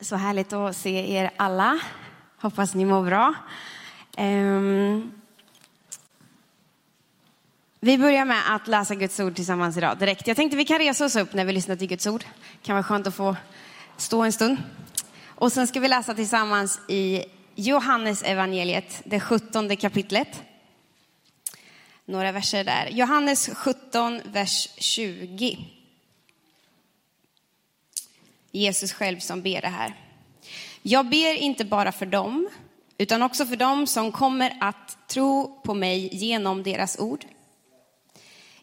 Så härligt att se er alla. Hoppas ni mår bra. Um, vi börjar med att läsa Guds ord tillsammans idag direkt. Jag tänkte vi kan resa oss upp när vi lyssnar till Guds ord. Det kan vara skönt att få stå en stund. Och sen ska vi läsa tillsammans i Johannes evangeliet, det sjuttonde kapitlet. Några verser där. Johannes 17, vers 20. Jesus själv som ber det här. Jag ber inte bara för dem, utan också för dem som kommer att tro på mig genom deras ord.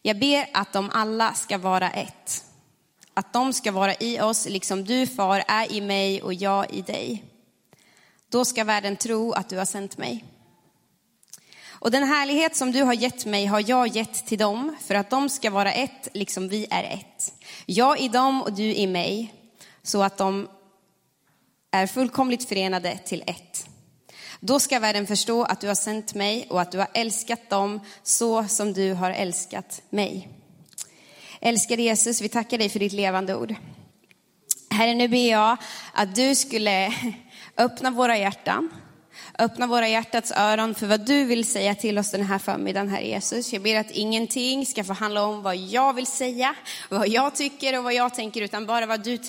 Jag ber att de alla ska vara ett. Att de ska vara i oss liksom du far är i mig och jag i dig. Då ska världen tro att du har sänt mig. Och den härlighet som du har gett mig har jag gett till dem för att de ska vara ett liksom vi är ett. Jag i dem och du i mig så att de är fullkomligt förenade till ett. Då ska världen förstå att du har sänt mig och att du har älskat dem så som du har älskat mig. Älskade Jesus, vi tackar dig för ditt levande ord. Herre, nu ber jag att du skulle öppna våra hjärtan Öppna våra hjärtats öron för vad du vill säga till oss den här förmiddagen, Herre Jesus. Jag ber att ingenting ska få handla om vad jag vill säga, vad jag tycker och vad jag tänker, utan bara vad du,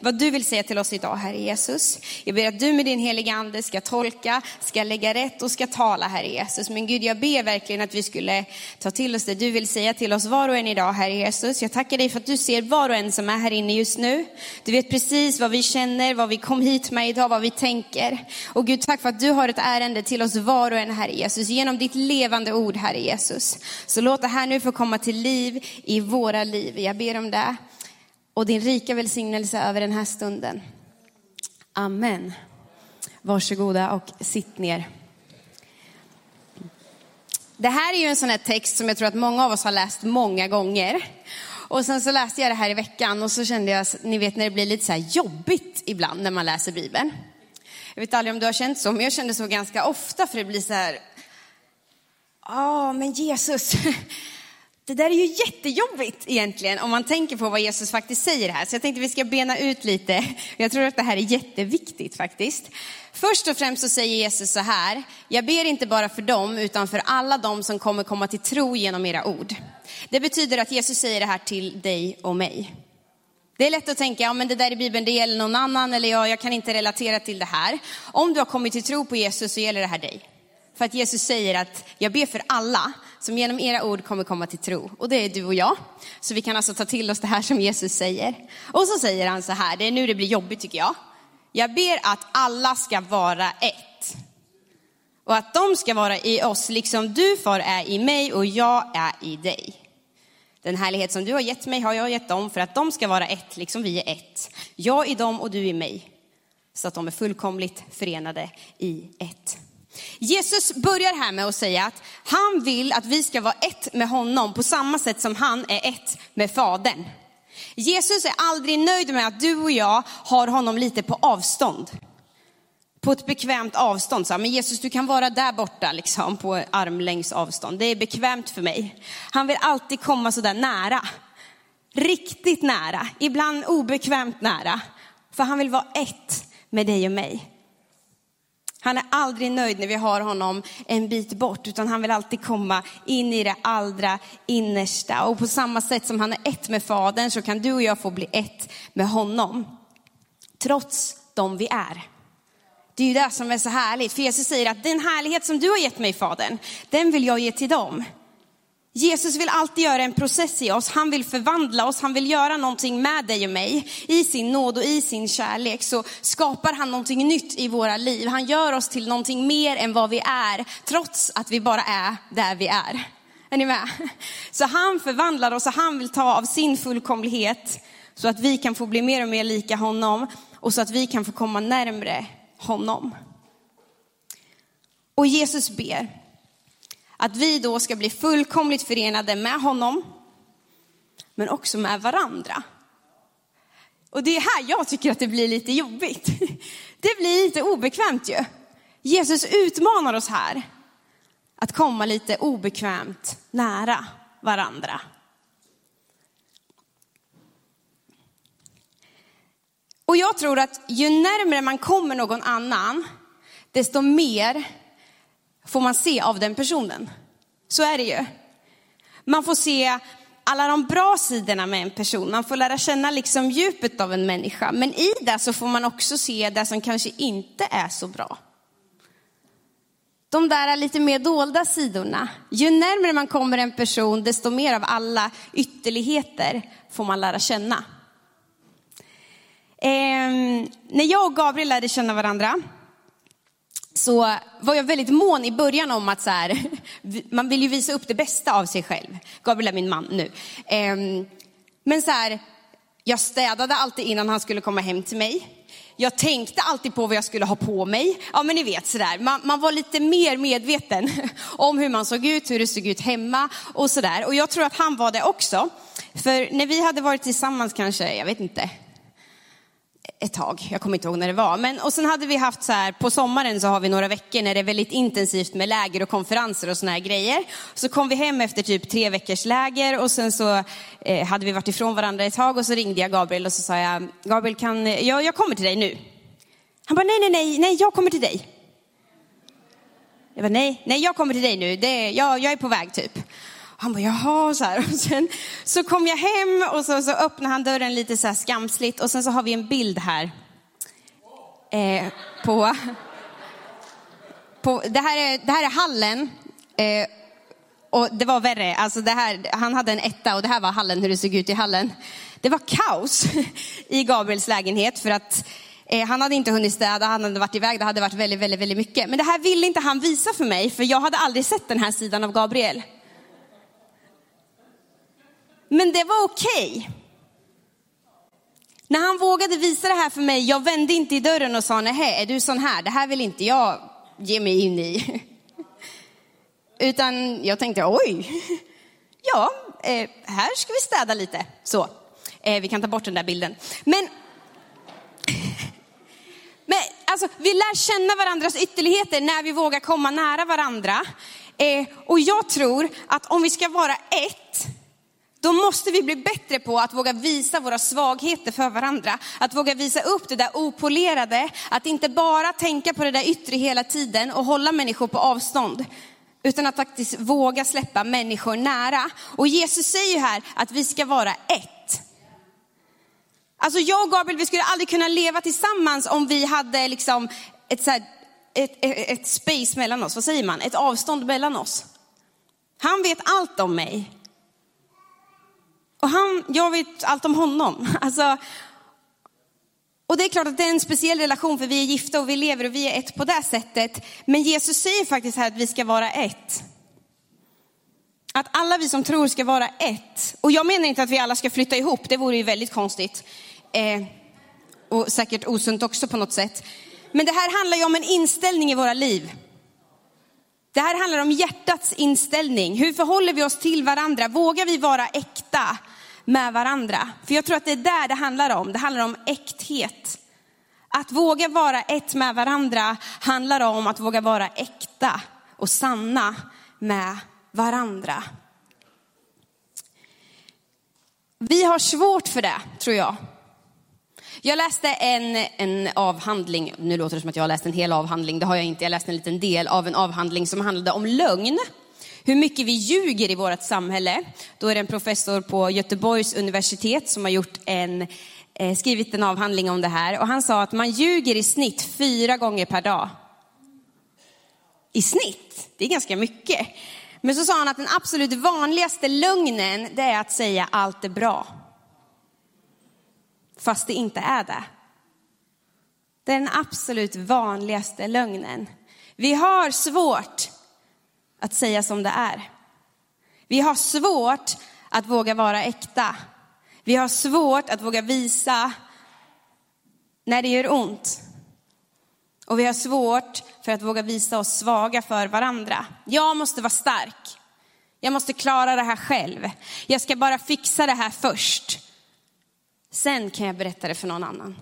vad du vill säga till oss idag, Herre Jesus. Jag ber att du med din heliga Ande ska tolka, ska lägga rätt och ska tala, Herre Jesus. Men Gud, jag ber verkligen att vi skulle ta till oss det du vill säga till oss var och en idag, Herre Jesus. Jag tackar dig för att du ser var och en som är här inne just nu. Du vet precis vad vi känner, vad vi kom hit med idag, vad vi tänker. Och Gud, tack för att du har ett ärende till oss var och en, Herre Jesus, genom ditt levande ord, Herre Jesus. Så låt det här nu få komma till liv i våra liv. Jag ber om det. Och din rika välsignelse över den här stunden. Amen. Varsågoda och sitt ner. Det här är ju en sån här text som jag tror att många av oss har läst många gånger. Och sen så läste jag det här i veckan och så kände jag, ni vet när det blir lite så här jobbigt ibland när man läser Bibeln. Jag vet aldrig om du har känt så, men jag känner så ganska ofta för det blir så här, ja men Jesus, det där är ju jättejobbigt egentligen om man tänker på vad Jesus faktiskt säger här. Så jag tänkte vi ska bena ut lite. Jag tror att det här är jätteviktigt faktiskt. Först och främst så säger Jesus så här, jag ber inte bara för dem utan för alla dem som kommer komma till tro genom era ord. Det betyder att Jesus säger det här till dig och mig. Det är lätt att tänka, ja men det där i Bibeln, det gäller någon annan eller ja, jag kan inte relatera till det här. Om du har kommit till tro på Jesus så gäller det här dig. För att Jesus säger att jag ber för alla som genom era ord kommer komma till tro. Och det är du och jag. Så vi kan alltså ta till oss det här som Jesus säger. Och så säger han så här, det är nu det blir jobbigt tycker jag. Jag ber att alla ska vara ett. Och att de ska vara i oss, liksom du far är i mig och jag är i dig. Den härlighet som du har gett mig har jag gett dem för att de ska vara ett, liksom vi är ett. Jag i dem och du i mig. Så att de är fullkomligt förenade i ett. Jesus börjar här med att säga att han vill att vi ska vara ett med honom på samma sätt som han är ett med Fadern. Jesus är aldrig nöjd med att du och jag har honom lite på avstånd på ett bekvämt avstånd. Så, men Jesus, du kan vara där borta liksom, på armlängds avstånd. Det är bekvämt för mig. Han vill alltid komma så där nära. Riktigt nära, ibland obekvämt nära. För han vill vara ett med dig och mig. Han är aldrig nöjd när vi har honom en bit bort, utan han vill alltid komma in i det allra innersta. Och på samma sätt som han är ett med Fadern så kan du och jag få bli ett med honom. Trots de vi är. Det är ju det som är så härligt, för Jesus säger att den härlighet som du har gett mig Fadern, den vill jag ge till dem. Jesus vill alltid göra en process i oss, han vill förvandla oss, han vill göra någonting med dig och mig. I sin nåd och i sin kärlek så skapar han någonting nytt i våra liv. Han gör oss till någonting mer än vad vi är, trots att vi bara är där vi är. Är ni med? Så han förvandlar oss och han vill ta av sin fullkomlighet så att vi kan få bli mer och mer lika honom och så att vi kan få komma närmre honom. Och Jesus ber att vi då ska bli fullkomligt förenade med honom, men också med varandra. Och det är här jag tycker att det blir lite jobbigt. Det blir lite obekvämt ju. Jesus utmanar oss här att komma lite obekvämt nära varandra. Och jag tror att ju närmare man kommer någon annan, desto mer får man se av den personen. Så är det ju. Man får se alla de bra sidorna med en person. Man får lära känna liksom djupet av en människa. Men i det så får man också se det som kanske inte är så bra. De där lite mer dolda sidorna. Ju närmare man kommer en person, desto mer av alla ytterligheter får man lära känna. Eh, när jag och Gabriel lärde känna varandra så var jag väldigt mån i början om att så här, man vill ju visa upp det bästa av sig själv. Gabriel är min man nu. Eh, men så här, jag städade alltid innan han skulle komma hem till mig. Jag tänkte alltid på vad jag skulle ha på mig. Ja men ni vet sådär, man, man var lite mer medveten om hur man såg ut, hur det såg ut hemma och sådär. Och jag tror att han var det också. För när vi hade varit tillsammans kanske, jag vet inte, ett tag, jag kommer inte ihåg när det var. Men, och sen hade vi haft så här, på sommaren så har vi några veckor när det är väldigt intensivt med läger och konferenser och såna här grejer. Så kom vi hem efter typ tre veckors läger och sen så eh, hade vi varit ifrån varandra ett tag och så ringde jag Gabriel och så sa jag, Gabriel kan, jag, jag kommer till dig nu. Han bara, nej, nej, nej, nej, jag kommer till dig. Jag bara, nej, nej, jag kommer till dig nu, det, jag, jag är på väg typ. Han bara, jaha, så här. Och sen så kom jag hem och så, så öppnade han dörren lite så här skamsligt och sen så har vi en bild här. Eh, på, på, det, här är, det här är hallen. Eh, och det var värre, alltså det här, han hade en etta och det här var hallen, hur det såg ut i hallen. Det var kaos i Gabriels lägenhet för att eh, han hade inte hunnit städa, han hade varit iväg, det hade varit väldigt, väldigt, väldigt mycket. Men det här ville inte han visa för mig, för jag hade aldrig sett den här sidan av Gabriel. Men det var okej. Okay. När han vågade visa det här för mig, jag vände inte i dörren och sa, nej, är du sån här? Det här vill inte jag ge mig in i. Utan jag tänkte, oj, ja, eh, här ska vi städa lite. Så, eh, vi kan ta bort den där bilden. Men, men alltså, vi lär känna varandras ytterligheter när vi vågar komma nära varandra. Eh, och jag tror att om vi ska vara ett, då måste vi bli bättre på att våga visa våra svagheter för varandra. Att våga visa upp det där opolerade, att inte bara tänka på det där yttre hela tiden och hålla människor på avstånd. Utan att faktiskt våga släppa människor nära. Och Jesus säger här att vi ska vara ett. Alltså jag och Gabriel, vi skulle aldrig kunna leva tillsammans om vi hade liksom ett, så här, ett, ett, ett space mellan oss, vad säger man? Ett avstånd mellan oss. Han vet allt om mig. Och han, jag vet allt om honom. Alltså, och det är klart att det är en speciell relation för vi är gifta och vi lever och vi är ett på det sättet. Men Jesus säger faktiskt här att vi ska vara ett. Att alla vi som tror ska vara ett. Och jag menar inte att vi alla ska flytta ihop, det vore ju väldigt konstigt. Eh, och säkert osunt också på något sätt. Men det här handlar ju om en inställning i våra liv. Det här handlar om hjärtats inställning. Hur förhåller vi oss till varandra? Vågar vi vara äkta med varandra? För jag tror att det är där det handlar om. Det handlar om äkthet. Att våga vara ett med varandra handlar om att våga vara äkta och sanna med varandra. Vi har svårt för det, tror jag. Jag läste en, en avhandling, nu låter det som att jag har läst en hel avhandling, det har jag inte, jag läste en liten del av en avhandling som handlade om lögn. Hur mycket vi ljuger i vårt samhälle. Då är det en professor på Göteborgs universitet som har gjort en, eh, skrivit en avhandling om det här. Och han sa att man ljuger i snitt fyra gånger per dag. I snitt, det är ganska mycket. Men så sa han att den absolut vanligaste lögnen, det är att säga allt är bra fast det inte är det. Det är den absolut vanligaste lögnen. Vi har svårt att säga som det är. Vi har svårt att våga vara äkta. Vi har svårt att våga visa när det gör ont. Och vi har svårt för att våga visa oss svaga för varandra. Jag måste vara stark. Jag måste klara det här själv. Jag ska bara fixa det här först. Sen kan jag berätta det för någon annan.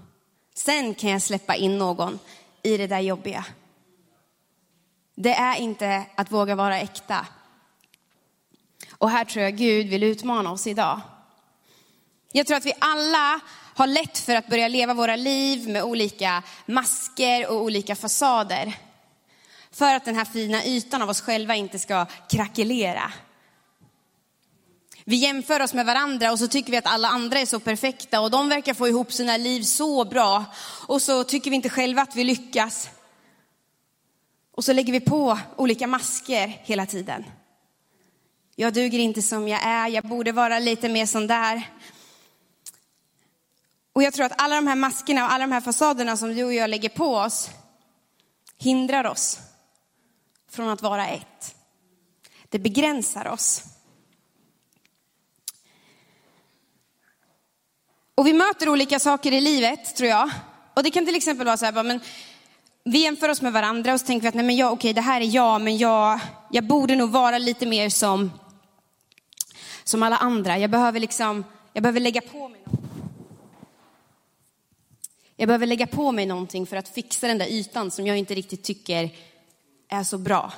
Sen kan jag släppa in någon i det där jobbiga. Det är inte att våga vara äkta. Och här tror jag Gud vill utmana oss idag. Jag tror att vi alla har lätt för att börja leva våra liv med olika masker och olika fasader. För att den här fina ytan av oss själva inte ska krackelera. Vi jämför oss med varandra och så tycker vi att alla andra är så perfekta och de verkar få ihop sina liv så bra. Och så tycker vi inte själva att vi lyckas. Och så lägger vi på olika masker hela tiden. Jag duger inte som jag är, jag borde vara lite mer sån där. Och jag tror att alla de här maskerna och alla de här fasaderna som du och jag lägger på oss hindrar oss från att vara ett. Det begränsar oss. Och vi möter olika saker i livet, tror jag. Och det kan till exempel vara så här, men vi jämför oss med varandra och så tänker vi att nej men jag, okej det här är jag, men jag, jag borde nog vara lite mer som, som alla andra. Jag behöver liksom, jag behöver lägga på mig något. Jag behöver lägga på mig någonting för att fixa den där ytan som jag inte riktigt tycker är så bra.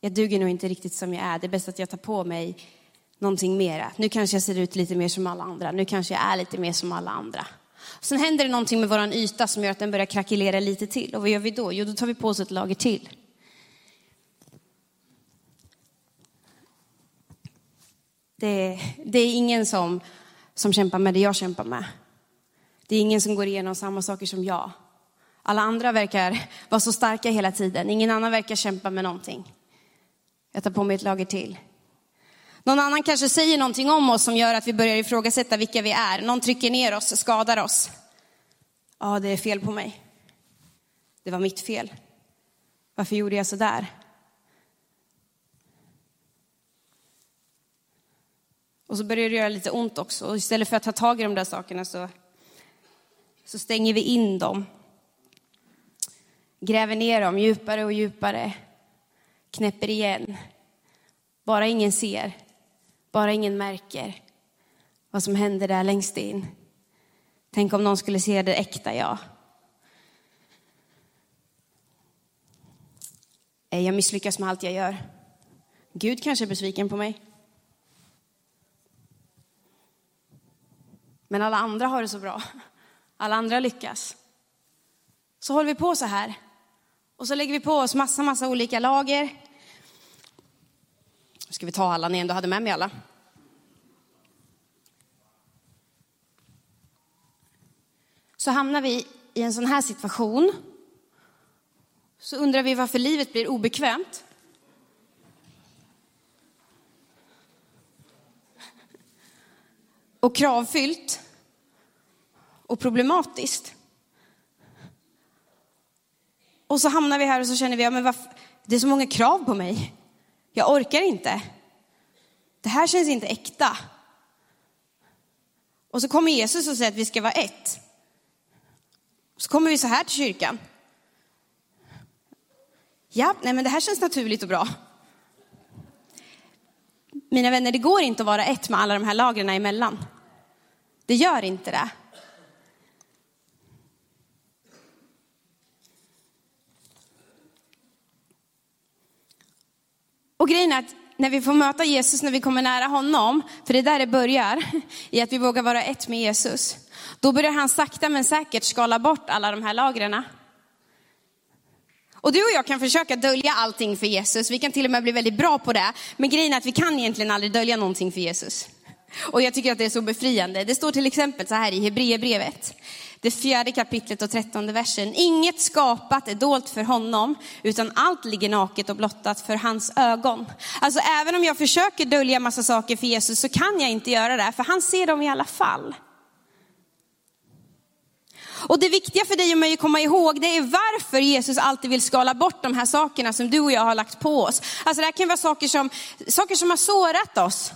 Jag duger nog inte riktigt som jag är. Det är bäst att jag tar på mig någonting mera. Nu kanske jag ser ut lite mer som alla andra. Nu kanske jag är lite mer som alla andra. Sen händer det någonting med vår yta som gör att den börjar krackelera lite till. Och vad gör vi då? Jo, då tar vi på oss ett lager till. Det, det är ingen som, som kämpar med det jag kämpar med. Det är ingen som går igenom samma saker som jag. Alla andra verkar vara så starka hela tiden. Ingen annan verkar kämpa med någonting. Jag tar på mig ett lager till. Någon annan kanske säger någonting om oss som gör att vi börjar ifrågasätta vilka vi är. Någon trycker ner oss, skadar oss. Ja, det är fel på mig. Det var mitt fel. Varför gjorde jag så där? Och så börjar det göra lite ont också. Och istället för att ta tag i de där sakerna så, så stänger vi in dem. Gräver ner dem djupare och djupare. Knäpper igen. Bara ingen ser. Bara ingen märker vad som händer där längst in. Tänk om någon skulle se det äkta jag. Jag misslyckas med allt jag gör. Gud kanske är besviken på mig. Men alla andra har det så bra. Alla andra lyckas. Så håller vi på så här. Och så lägger vi på oss massa, massa olika lager. Ska vi ta alla ni ändå hade med mig alla? Så hamnar vi i en sån här situation. Så undrar vi varför livet blir obekvämt. Och kravfyllt. Och problematiskt. Och så hamnar vi här och så känner vi, ja, men varför? det är så många krav på mig. Jag orkar inte. Det här känns inte äkta. Och så kommer Jesus och säger att vi ska vara ett. Så kommer vi så här till kyrkan. Ja, nej men det här känns naturligt och bra. Mina vänner, det går inte att vara ett med alla de här lagren emellan. Det gör inte det. Och grejen är att när vi får möta Jesus, när vi kommer nära honom, för det är där det börjar, i att vi vågar vara ett med Jesus. Då börjar han sakta men säkert skala bort alla de här lagren. Och du och jag kan försöka dölja allting för Jesus, vi kan till och med bli väldigt bra på det. Men grejen är att vi kan egentligen aldrig dölja någonting för Jesus. Och jag tycker att det är så befriande. Det står till exempel så här i Hebreerbrevet det fjärde kapitlet och trettonde versen. Inget skapat är dolt för honom, utan allt ligger naket och blottat för hans ögon. Alltså även om jag försöker dölja massa saker för Jesus så kan jag inte göra det, för han ser dem i alla fall. Och det viktiga för dig och mig att komma ihåg, det är varför Jesus alltid vill skala bort de här sakerna som du och jag har lagt på oss. Alltså det här kan vara saker som, saker som har sårat oss.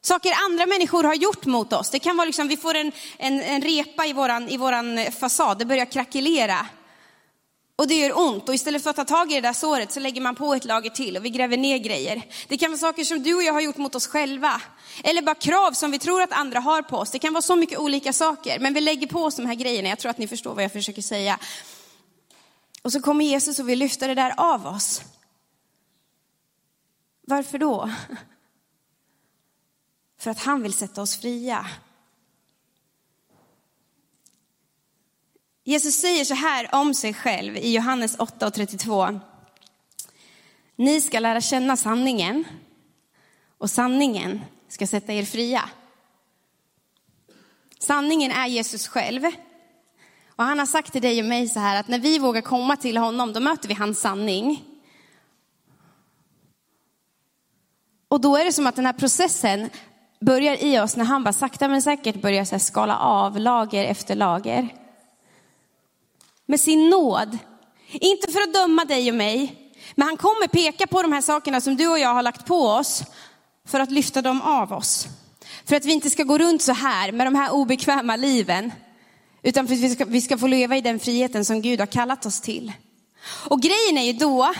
Saker andra människor har gjort mot oss. Det kan vara liksom, vi får en, en, en repa i våran, i våran fasad, det börjar krackelera. Och det gör ont och istället för att ta tag i det där såret så lägger man på ett lager till och vi gräver ner grejer. Det kan vara saker som du och jag har gjort mot oss själva. Eller bara krav som vi tror att andra har på oss. Det kan vara så mycket olika saker. Men vi lägger på oss de här grejerna. Jag tror att ni förstår vad jag försöker säga. Och så kommer Jesus och vill lyfta det där av oss. Varför då? för att han vill sätta oss fria. Jesus säger så här om sig själv i Johannes 8 och 32. Ni ska lära känna sanningen och sanningen ska sätta er fria. Sanningen är Jesus själv. Och han har sagt till dig och mig så här att när vi vågar komma till honom, då möter vi hans sanning. Och då är det som att den här processen börjar i oss när han bara sakta men säkert börjar så skala av lager efter lager. Med sin nåd. Inte för att döma dig och mig, men han kommer peka på de här sakerna som du och jag har lagt på oss för att lyfta dem av oss. För att vi inte ska gå runt så här med de här obekväma liven. Utan för att vi ska, vi ska få leva i den friheten som Gud har kallat oss till. Och grejen är ju då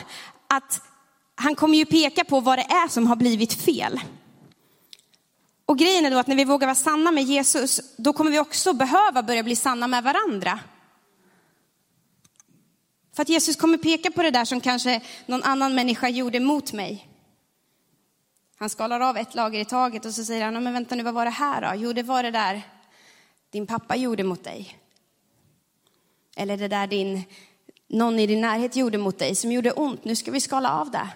att han kommer ju peka på vad det är som har blivit fel. Och grejen är då att när vi vågar vara sanna med Jesus, då kommer vi också behöva börja bli sanna med varandra. För att Jesus kommer peka på det där som kanske någon annan människa gjorde mot mig. Han skalar av ett lager i taget och så säger han, men vänta nu, vad var det här då? Jo, det var det där din pappa gjorde mot dig. Eller det där din, någon i din närhet gjorde mot dig som gjorde ont. Nu ska vi skala av det.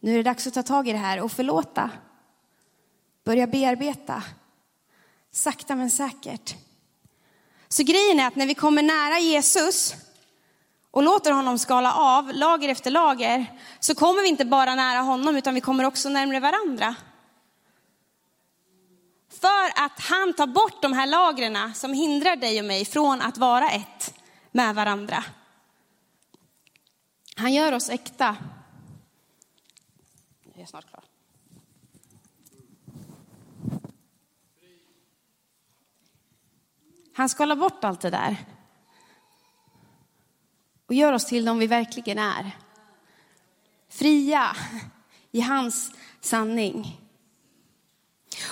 Nu är det dags att ta tag i det här och förlåta. Börja bearbeta. Sakta men säkert. Så grejen är att när vi kommer nära Jesus och låter honom skala av lager efter lager så kommer vi inte bara nära honom utan vi kommer också närmare varandra. För att han tar bort de här lagren som hindrar dig och mig från att vara ett med varandra. Han gör oss äkta. Jag är snart klar. Han skalar bort allt det där och gör oss till de vi verkligen är. Fria i hans sanning.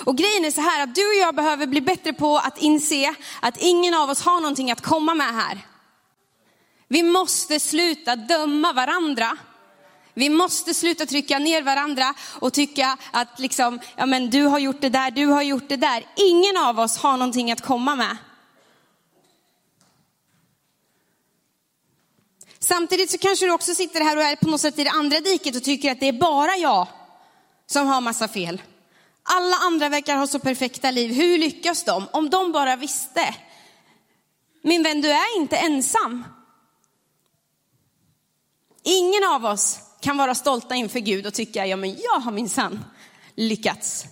Och grejen är så här att du och jag behöver bli bättre på att inse att ingen av oss har någonting att komma med här. Vi måste sluta döma varandra. Vi måste sluta trycka ner varandra och tycka att liksom, ja men du har gjort det där, du har gjort det där. Ingen av oss har någonting att komma med. Samtidigt så kanske du också sitter här och är på något sätt i det andra diket och tycker att det är bara jag som har massa fel. Alla andra verkar ha så perfekta liv. Hur lyckas de? Om de bara visste. Min vän, du är inte ensam. Ingen av oss kan vara stolta inför Gud och tycka, ja men jag har minsann lyckats.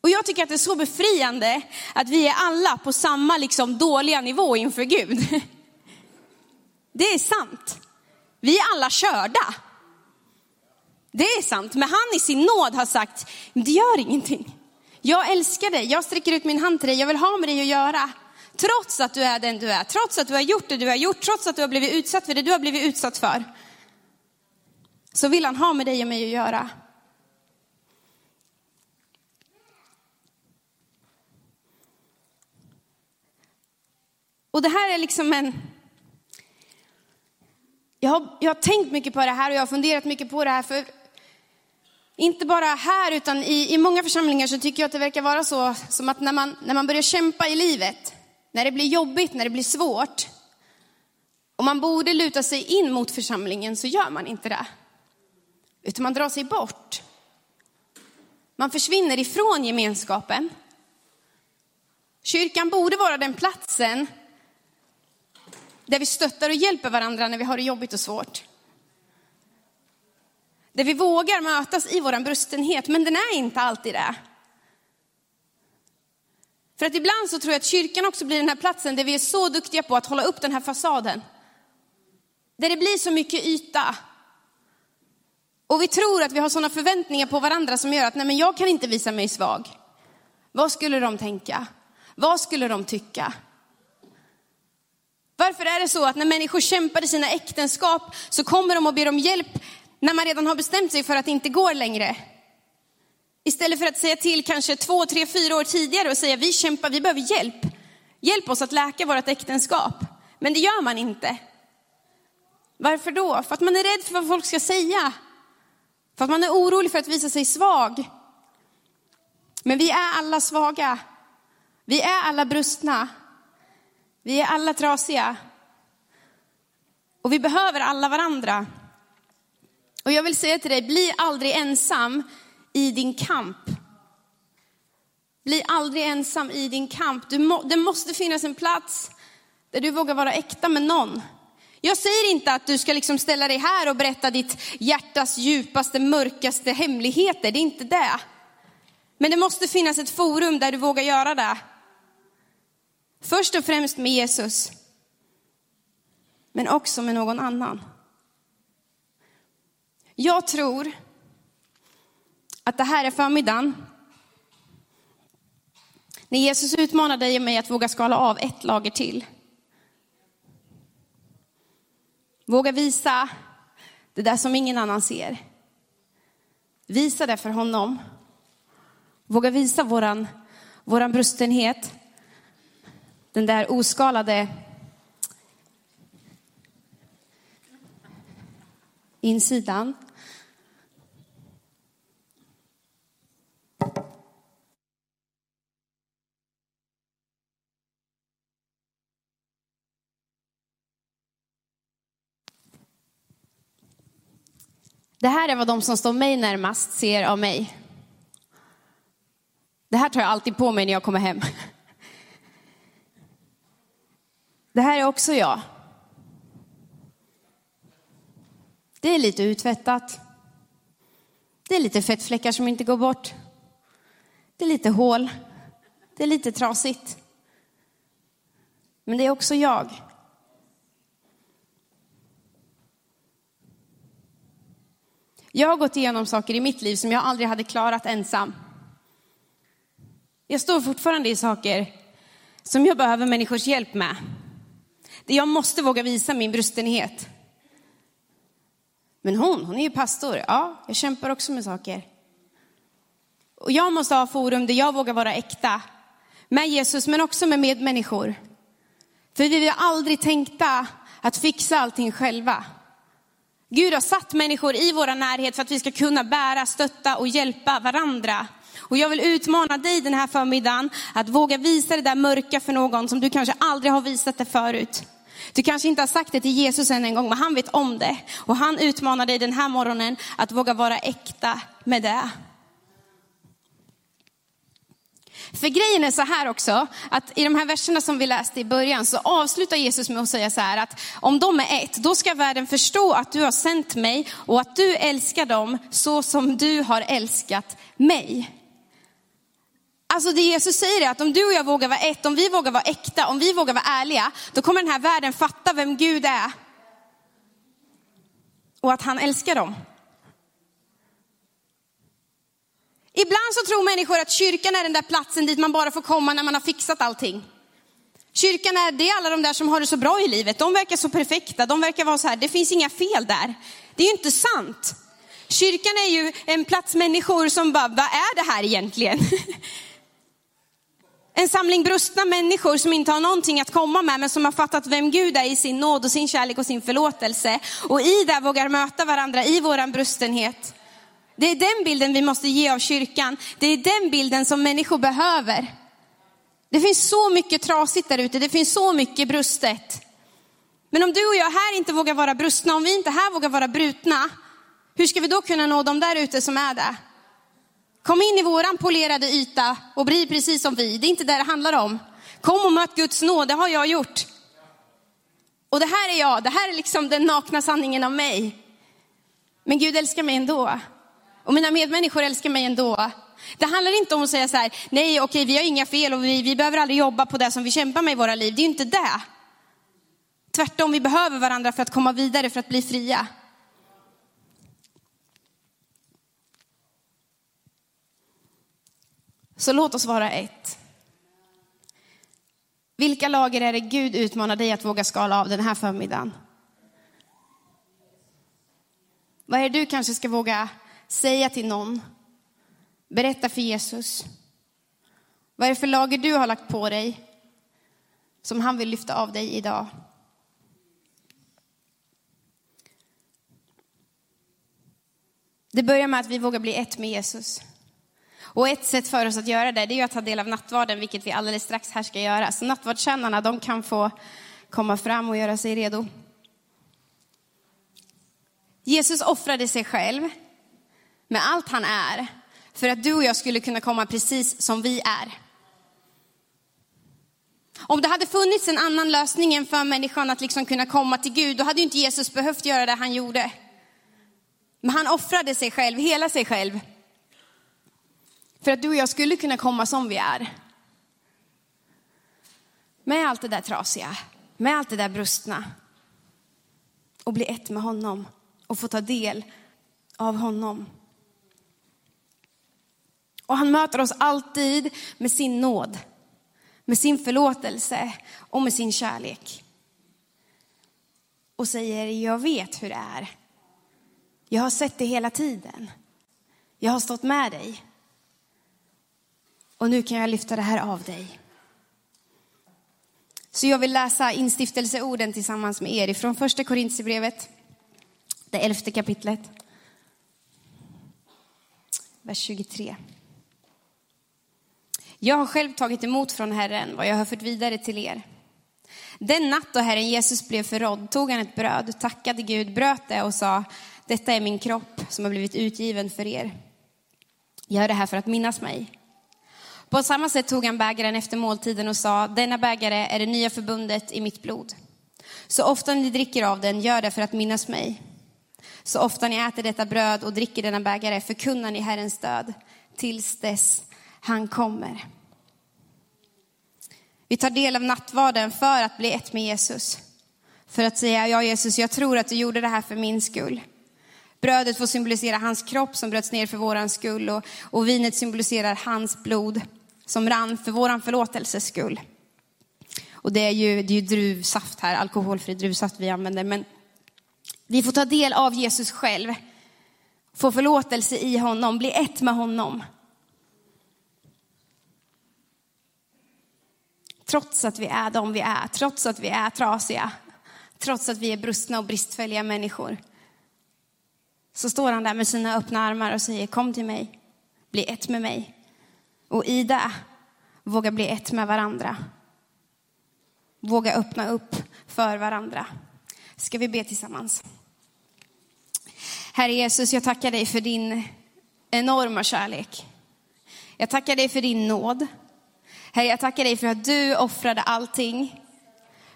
Och jag tycker att det är så befriande att vi är alla på samma liksom dåliga nivå inför Gud. Det är sant. Vi är alla körda. Det är sant, men han i sin nåd har sagt, det gör ingenting. Jag älskar dig, jag sträcker ut min hand till dig, jag vill ha med dig att göra. Trots att du är den du är, trots att du har gjort det du har gjort, trots att du har blivit utsatt för det du har blivit utsatt för. Så vill han ha med dig och mig att göra. Och det här är liksom en, jag har, jag har tänkt mycket på det här och jag har funderat mycket på det här. För inte bara här utan i, i många församlingar så tycker jag att det verkar vara så som att när man, när man börjar kämpa i livet, när det blir jobbigt, när det blir svårt, och man borde luta sig in mot församlingen så gör man inte det. Utan man drar sig bort. Man försvinner ifrån gemenskapen. Kyrkan borde vara den platsen där vi stöttar och hjälper varandra när vi har det jobbigt och svårt. Där vi vågar mötas i vår brustenhet, men den är inte alltid det. För att ibland så tror jag att kyrkan också blir den här platsen där vi är så duktiga på att hålla upp den här fasaden. Där det blir så mycket yta. Och vi tror att vi har sådana förväntningar på varandra som gör att nej men jag kan inte visa mig svag. Vad skulle de tänka? Vad skulle de tycka? Varför är det så att när människor kämpar i sina äktenskap så kommer de och ber om hjälp när man redan har bestämt sig för att det inte går längre? Istället för att säga till kanske två, tre, fyra år tidigare och säga vi kämpar, vi behöver hjälp. Hjälp oss att läka vårt äktenskap. Men det gör man inte. Varför då? För att man är rädd för vad folk ska säga. För att man är orolig för att visa sig svag. Men vi är alla svaga. Vi är alla brustna. Vi är alla trasiga. Och vi behöver alla varandra. Och jag vill säga till dig, bli aldrig ensam i din kamp. Bli aldrig ensam i din kamp. Du må, det måste finnas en plats där du vågar vara äkta med någon. Jag säger inte att du ska liksom ställa dig här och berätta ditt hjärtas djupaste, mörkaste hemligheter. Det är inte det. Men det måste finnas ett forum där du vågar göra det. Först och främst med Jesus. Men också med någon annan. Jag tror att det här är förmiddagen. När Jesus utmanar dig och mig att våga skala av ett lager till. Våga visa det där som ingen annan ser. Visa det för honom. Våga visa våran, våran brustenhet. Den där oskalade insidan. Det här är vad de som står mig närmast ser av mig. Det här tar jag alltid på mig när jag kommer hem. Det här är också jag. Det är lite utvättat. Det är lite fettfläckar som inte går bort. Det är lite hål. Det är lite trasigt. Men det är också jag. Jag har gått igenom saker i mitt liv som jag aldrig hade klarat ensam. Jag står fortfarande i saker som jag behöver människors hjälp med. Jag måste våga visa min brustenhet. Men hon, hon är ju pastor. Ja, jag kämpar också med saker. Och jag måste ha forum där jag vågar vara äkta. Med Jesus, men också med medmänniskor. För vi är aldrig tänkta att fixa allting själva. Gud har satt människor i vår närhet för att vi ska kunna bära, stötta och hjälpa varandra. Och jag vill utmana dig den här förmiddagen att våga visa det där mörka för någon som du kanske aldrig har visat det förut. Du kanske inte har sagt det till Jesus än en gång, men han vet om det. Och han utmanar dig den här morgonen att våga vara äkta med det. För grejen är så här också, att i de här verserna som vi läste i början så avslutar Jesus med att säga så här att om de är ett, då ska världen förstå att du har sänt mig och att du älskar dem så som du har älskat mig. Alltså det Jesus säger är att om du och jag vågar vara ett, om vi vågar vara äkta, om vi vågar vara ärliga, då kommer den här världen fatta vem Gud är. Och att han älskar dem. Ibland så tror människor att kyrkan är den där platsen dit man bara får komma när man har fixat allting. Kyrkan är, det alla de där som har det så bra i livet. De verkar så perfekta, de verkar vara så här, det finns inga fel där. Det är ju inte sant. Kyrkan är ju en plats människor som bara, vad är det här egentligen? En samling brustna människor som inte har någonting att komma med, men som har fattat vem Gud är i sin nåd och sin kärlek och sin förlåtelse. Och i det vågar möta varandra i våran brustenhet. Det är den bilden vi måste ge av kyrkan. Det är den bilden som människor behöver. Det finns så mycket trasigt där ute, det finns så mycket brustet. Men om du och jag här inte vågar vara brustna, om vi inte här vågar vara brutna, hur ska vi då kunna nå de där ute som är där? Kom in i våran polerade yta och bli precis som vi. Det är inte det det handlar om. Kom och möt Guds nåd, det har jag gjort. Och det här är jag, det här är liksom den nakna sanningen om mig. Men Gud älskar mig ändå. Och mina medmänniskor älskar mig ändå. Det handlar inte om att säga så här, nej okej vi har inga fel och vi, vi behöver aldrig jobba på det som vi kämpar med i våra liv. Det är ju inte det. Tvärtom, vi behöver varandra för att komma vidare, för att bli fria. Så låt oss vara ett. Vilka lager är det Gud utmanar dig att våga skala av den här förmiddagen? Vad är det du kanske ska våga säga till någon? Berätta för Jesus. Vad är det för lager du har lagt på dig som han vill lyfta av dig idag? Det börjar med att vi vågar bli ett med Jesus. Och ett sätt för oss att göra det, det är att ta del av nattvarden, vilket vi alldeles strax här ska göra. Så nattvardskännarna, de kan få komma fram och göra sig redo. Jesus offrade sig själv med allt han är för att du och jag skulle kunna komma precis som vi är. Om det hade funnits en annan lösning än för människan att liksom kunna komma till Gud, då hade inte Jesus behövt göra det han gjorde. Men han offrade sig själv, hela sig själv. För att du och jag skulle kunna komma som vi är. Med allt det där trasiga, med allt det där brustna. Och bli ett med honom och få ta del av honom. Och han möter oss alltid med sin nåd, med sin förlåtelse och med sin kärlek. Och säger, jag vet hur det är. Jag har sett det hela tiden. Jag har stått med dig. Och nu kan jag lyfta det här av dig. Så jag vill läsa instiftelseorden tillsammans med er ifrån första Korintierbrevet, det elfte kapitlet. Vers 23. Jag har själv tagit emot från Herren vad jag har fört vidare till er. Den natt då Herren Jesus blev förrådd tog han ett bröd, tackade Gud, bröt det och sa, detta är min kropp som har blivit utgiven för er. Gör det här för att minnas mig. På samma sätt tog han bägaren efter måltiden och sa, denna bägare är det nya förbundet i mitt blod. Så ofta ni dricker av den, gör det för att minnas mig. Så ofta ni äter detta bröd och dricker denna bägare förkunnar ni Herrens död tills dess han kommer. Vi tar del av nattvarden för att bli ett med Jesus. För att säga, ja Jesus, jag tror att du gjorde det här för min skull. Brödet får symbolisera hans kropp som bröts ner för våran skull och, och vinet symboliserar hans blod som rann för våran förlåtelses skull. Och det är ju, det är ju druvsaft här, alkoholfri druvsaft vi använder. Men vi får ta del av Jesus själv, få förlåtelse i honom, bli ett med honom. Trots att vi är de vi är, trots att vi är trasiga, trots att vi är brustna och bristfälliga människor. Så står han där med sina öppna armar och säger kom till mig, bli ett med mig. Och i det, våga bli ett med varandra. Våga öppna upp för varandra. Ska vi be tillsammans? Herre Jesus, jag tackar dig för din enorma kärlek. Jag tackar dig för din nåd. Herre, jag tackar dig för att du offrade allting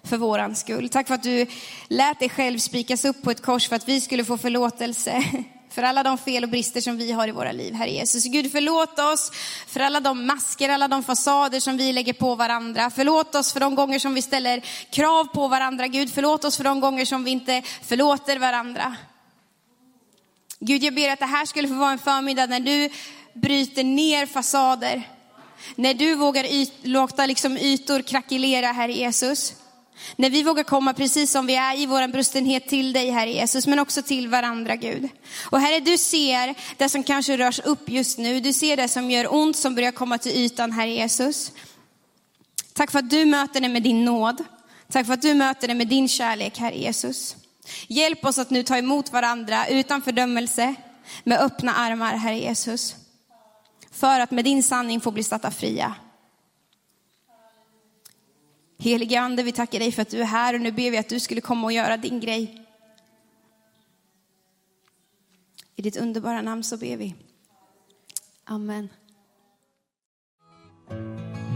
för våran skull. Tack för att du lät dig själv spikas upp på ett kors för att vi skulle få förlåtelse för alla de fel och brister som vi har i våra liv, Herre Jesus. Gud, förlåt oss för alla de masker, alla de fasader som vi lägger på varandra. Förlåt oss för de gånger som vi ställer krav på varandra, Gud. Förlåt oss för de gånger som vi inte förlåter varandra. Gud, jag ber att det här skulle få vara en förmiddag när du bryter ner fasader. När du vågar yt, låta liksom ytor krackelera, Herre Jesus. När vi vågar komma precis som vi är i vår brustenhet till dig, Herre Jesus, men också till varandra, Gud. Och Herre, du ser det som kanske rörs upp just nu. Du ser det som gör ont, som börjar komma till ytan, Herre Jesus. Tack för att du möter det med din nåd. Tack för att du möter det med din kärlek, Herre Jesus. Hjälp oss att nu ta emot varandra utan fördömelse, med öppna armar, Herre Jesus. För att med din sanning få bli satta fria. Helige Ande, vi tackar dig för att du är här och nu ber vi att du skulle komma och göra din grej. I ditt underbara namn så ber vi. Amen.